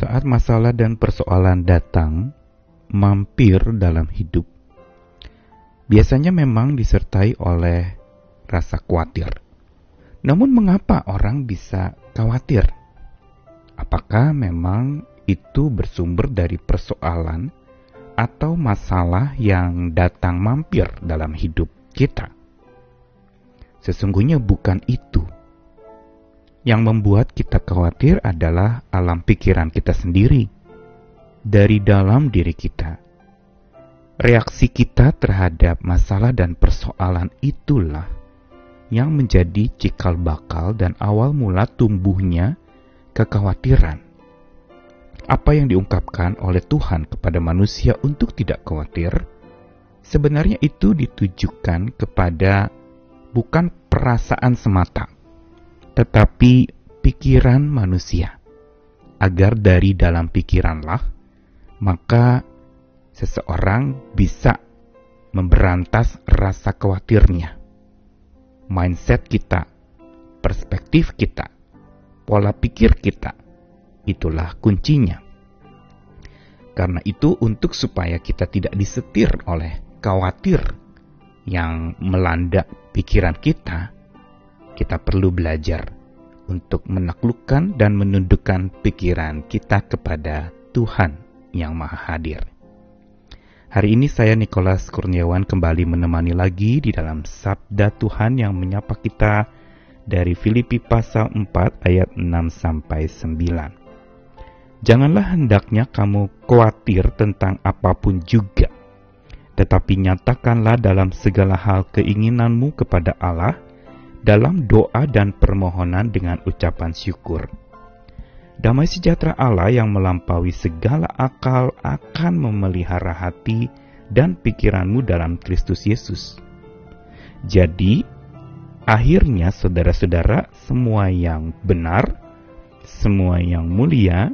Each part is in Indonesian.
Saat masalah dan persoalan datang, mampir dalam hidup, biasanya memang disertai oleh rasa khawatir. Namun, mengapa orang bisa khawatir? Apakah memang itu bersumber dari persoalan atau masalah yang datang mampir dalam hidup kita? Sesungguhnya bukan itu yang membuat kita khawatir adalah alam pikiran kita sendiri, dari dalam diri kita. Reaksi kita terhadap masalah dan persoalan itulah yang menjadi cikal bakal dan awal mula tumbuhnya kekhawatiran. Apa yang diungkapkan oleh Tuhan kepada manusia untuk tidak khawatir, sebenarnya itu ditujukan kepada bukan perasaan semata, tetapi pikiran manusia. Agar dari dalam pikiranlah, maka seseorang bisa memberantas rasa khawatirnya. Mindset kita, perspektif kita, pola pikir kita, itulah kuncinya. Karena itu untuk supaya kita tidak disetir oleh khawatir yang melanda pikiran kita, kita perlu belajar untuk menaklukkan dan menundukkan pikiran kita kepada Tuhan yang Maha Hadir. Hari ini saya Nikolas Kurniawan kembali menemani lagi di dalam Sabda Tuhan yang menyapa kita dari Filipi pasal 4 ayat 6 sampai 9. Janganlah hendaknya kamu khawatir tentang apa pun juga, tetapi nyatakanlah dalam segala hal keinginanmu kepada Allah dalam doa dan permohonan dengan ucapan syukur. Damai sejahtera Allah yang melampaui segala akal akan memelihara hati dan pikiranmu dalam Kristus Yesus. Jadi, akhirnya saudara-saudara, semua yang benar, semua yang mulia,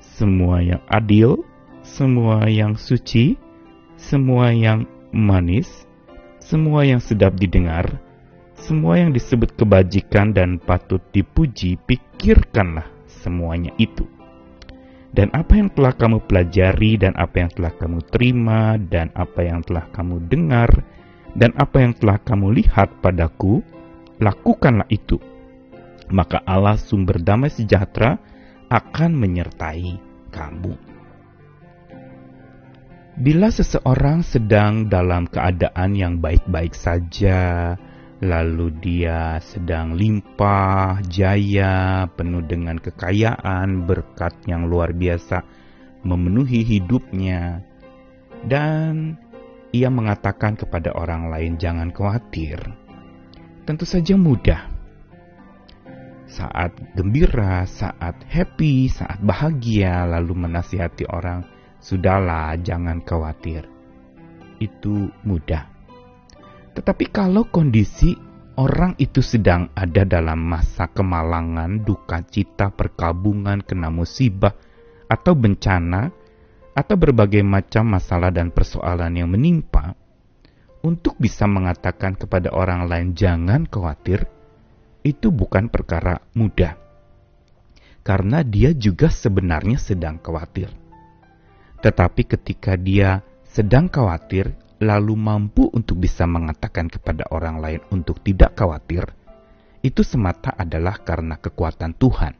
semua yang adil, semua yang suci, semua yang manis, semua yang sedap didengar, semua yang disebut kebajikan dan patut dipuji, pikirkanlah semuanya itu. Dan apa yang telah kamu pelajari, dan apa yang telah kamu terima, dan apa yang telah kamu dengar, dan apa yang telah kamu lihat padaku, lakukanlah itu. Maka Allah sumber damai sejahtera akan menyertai kamu. Bila seseorang sedang dalam keadaan yang baik-baik saja, lalu dia sedang limpah, jaya, penuh dengan kekayaan, berkat yang luar biasa memenuhi hidupnya, dan ia mengatakan kepada orang lain, "Jangan khawatir." Tentu saja mudah. Saat gembira, saat happy, saat bahagia, lalu menasihati orang, "Sudahlah, jangan khawatir." Itu mudah tetapi kalau kondisi orang itu sedang ada dalam masa kemalangan, duka cita, perkabungan, kena musibah, atau bencana, atau berbagai macam masalah dan persoalan yang menimpa, untuk bisa mengatakan kepada orang lain jangan khawatir, itu bukan perkara mudah. Karena dia juga sebenarnya sedang khawatir. Tetapi ketika dia sedang khawatir, lalu mampu untuk bisa mengatakan kepada orang lain untuk tidak khawatir, itu semata adalah karena kekuatan Tuhan.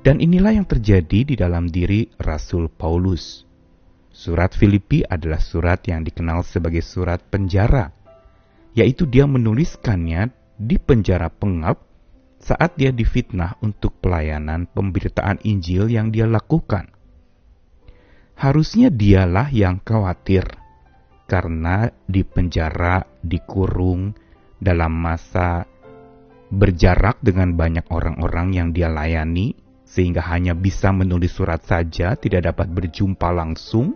Dan inilah yang terjadi di dalam diri Rasul Paulus. Surat Filipi adalah surat yang dikenal sebagai surat penjara, yaitu dia menuliskannya di penjara pengap saat dia difitnah untuk pelayanan pemberitaan Injil yang dia lakukan. Harusnya dialah yang khawatir karena di penjara, dikurung dalam masa berjarak dengan banyak orang-orang yang dia layani, sehingga hanya bisa menulis surat saja, tidak dapat berjumpa langsung,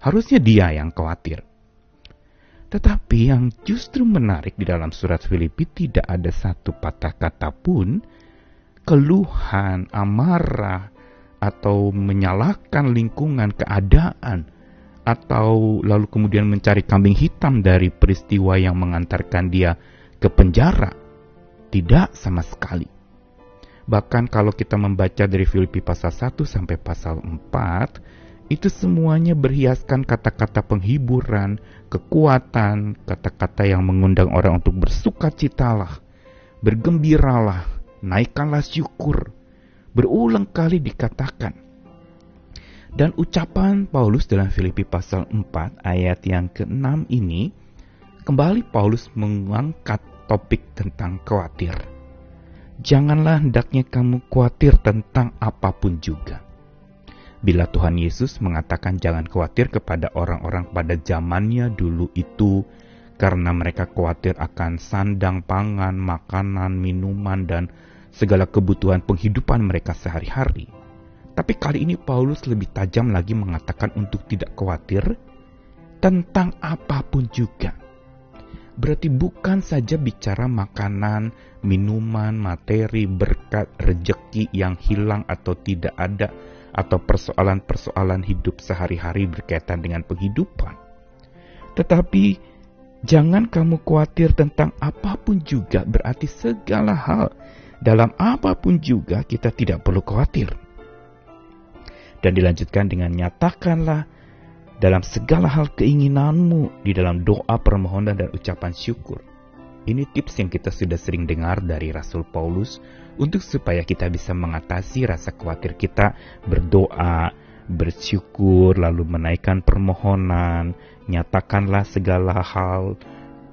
harusnya dia yang khawatir. Tetapi yang justru menarik di dalam surat Filipi tidak ada satu patah kata pun keluhan, amarah, atau menyalahkan lingkungan, keadaan, atau lalu kemudian mencari kambing hitam dari peristiwa yang mengantarkan dia ke penjara. Tidak sama sekali. Bahkan kalau kita membaca dari Filipi pasal 1 sampai pasal 4, itu semuanya berhiaskan kata-kata penghiburan, kekuatan, kata-kata yang mengundang orang untuk bersuka citalah, bergembiralah, naikkanlah syukur. Berulang kali dikatakan. Dan ucapan Paulus dalam Filipi pasal 4 ayat yang ke-6 ini, kembali Paulus mengangkat topik tentang khawatir janganlah hendaknya kamu khawatir tentang apa pun juga. Bila Tuhan Yesus mengatakan jangan khawatir kepada orang-orang pada zamannya dulu itu, karena mereka khawatir akan sandang pangan, makanan, minuman, dan segala kebutuhan penghidupan mereka sehari-hari. Tapi kali ini Paulus lebih tajam lagi mengatakan untuk tidak khawatir tentang apa pun juga berarti bukan saja bicara makanan, minuman, materi, berkat, rejeki yang hilang atau tidak ada, atau persoalan-persoalan hidup sehari-hari berkaitan dengan penghidupan. Tetapi jangan kamu khawatir tentang apa pun juga, berarti segala hal dalam apa pun juga kita tidak perlu khawatir. Dan dilanjutkan dengan nyatakanlah dalam segala hal keinginanmu di dalam doa permohonan dan ucapan syukur. Ini tips yang kita sudah sering dengar dari Rasul Paulus untuk supaya kita bisa mengatasi rasa khawatir kita berdoa, bersyukur, lalu menaikkan permohonan, nyatakanlah segala hal,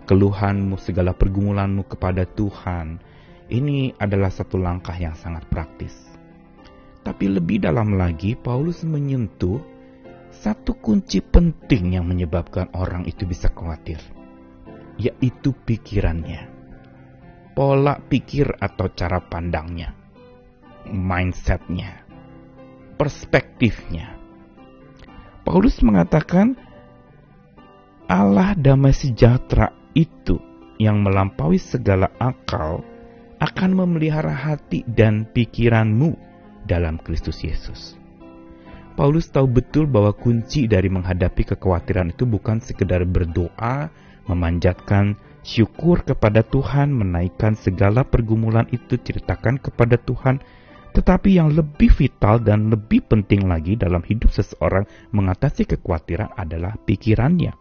keluhanmu, segala pergumulanmu kepada Tuhan. Ini adalah satu langkah yang sangat praktis. Tapi lebih dalam lagi, Paulus menyentuh satu kunci penting yang menyebabkan orang itu bisa khawatir, yaitu pikirannya, pola pikir atau cara pandangnya, mindsetnya, perspektifnya. Paulus mengatakan Allah damai sejahtera itu yang melampaui segala akal akan memelihara hati dan pikiranmu dalam Kristus Yesus. Paulus tahu betul bahwa kunci dari menghadapi kekhawatiran itu bukan sekedar berdoa, memanjatkan syukur kepada Tuhan, menaikkan segala pergumulan itu ceritakan kepada Tuhan, tetapi yang lebih vital dan lebih penting lagi dalam hidup seseorang mengatasi kekhawatiran adalah pikirannya.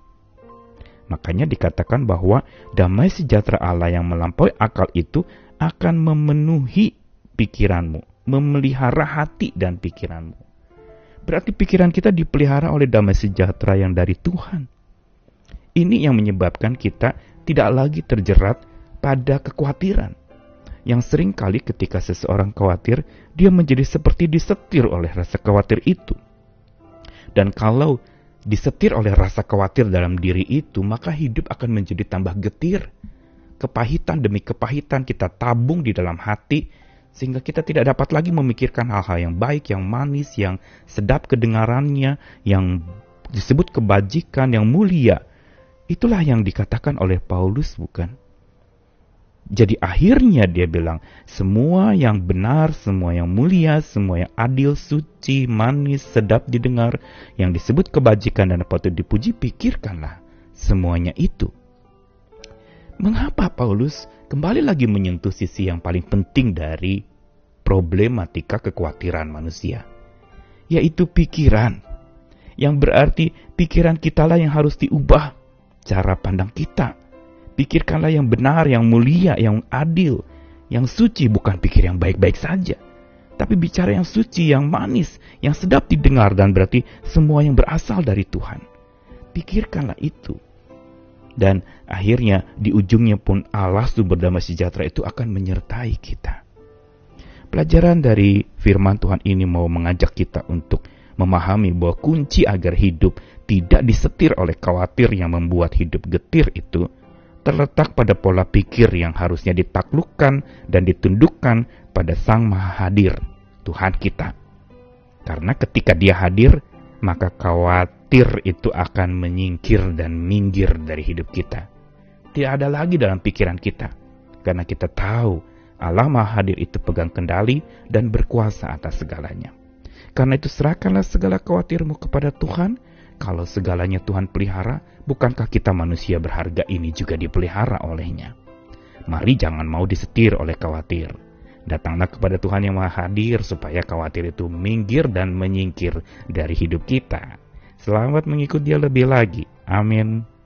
Makanya dikatakan bahwa damai sejahtera Allah yang melampaui akal itu akan memenuhi pikiranmu, memelihara hati dan pikiranmu. Berarti pikiran kita dipelihara oleh damai sejahtera yang dari Tuhan. Ini yang menyebabkan kita tidak lagi terjerat pada kekhawatiran. Yang sering kali ketika seseorang khawatir, dia menjadi seperti disetir oleh rasa khawatir itu. Dan kalau disetir oleh rasa khawatir dalam diri itu, maka hidup akan menjadi tambah getir. Kepahitan demi kepahitan kita tabung di dalam hati, sehingga kita tidak dapat lagi memikirkan hal-hal yang baik, yang manis, yang sedap kedengarannya, yang disebut kebajikan, yang mulia. Itulah yang dikatakan oleh Paulus, bukan? Jadi akhirnya dia bilang, semua yang benar, semua yang mulia, semua yang adil, suci, manis, sedap didengar, yang disebut kebajikan dan patut dipuji, pikirkanlah semuanya itu. Mengapa Paulus kembali lagi menyentuh sisi yang paling penting dari problematika kekhawatiran manusia, yaitu pikiran. Yang berarti pikiran kita lah yang harus diubah cara pandang kita. Pikirkanlah yang benar, yang mulia, yang adil, yang suci, bukan pikir yang baik-baik saja. Tapi bicara yang suci, yang manis, yang sedap didengar dan berarti semua yang berasal dari Tuhan. Pikirkanlah itu dan akhirnya di ujungnya pun Allah sumber damai sejahtera itu akan menyertai kita. Pelajaran dari firman Tuhan ini mau mengajak kita untuk memahami bahwa kunci agar hidup tidak disetir oleh khawatir yang membuat hidup getir itu terletak pada pola pikir yang harusnya ditaklukkan dan ditundukkan pada Sang Maha Hadir, Tuhan kita. Karena ketika Dia hadir, maka khawatir itu akan menyingkir dan minggir dari hidup kita. Tidak ada lagi dalam pikiran kita, karena kita tahu Allah Maha Hadir itu pegang kendali dan berkuasa atas segalanya. Karena itu serahkanlah segala khawatirmu kepada Tuhan, kalau segalanya Tuhan pelihara, bukankah kita manusia berharga ini juga dipelihara olehnya? Mari jangan mau disetir oleh khawatir. Datanglah kepada Tuhan yang Maha Hadir supaya khawatir itu minggir dan menyingkir dari hidup kita. Selamat mengikut dia lebih lagi. Amin.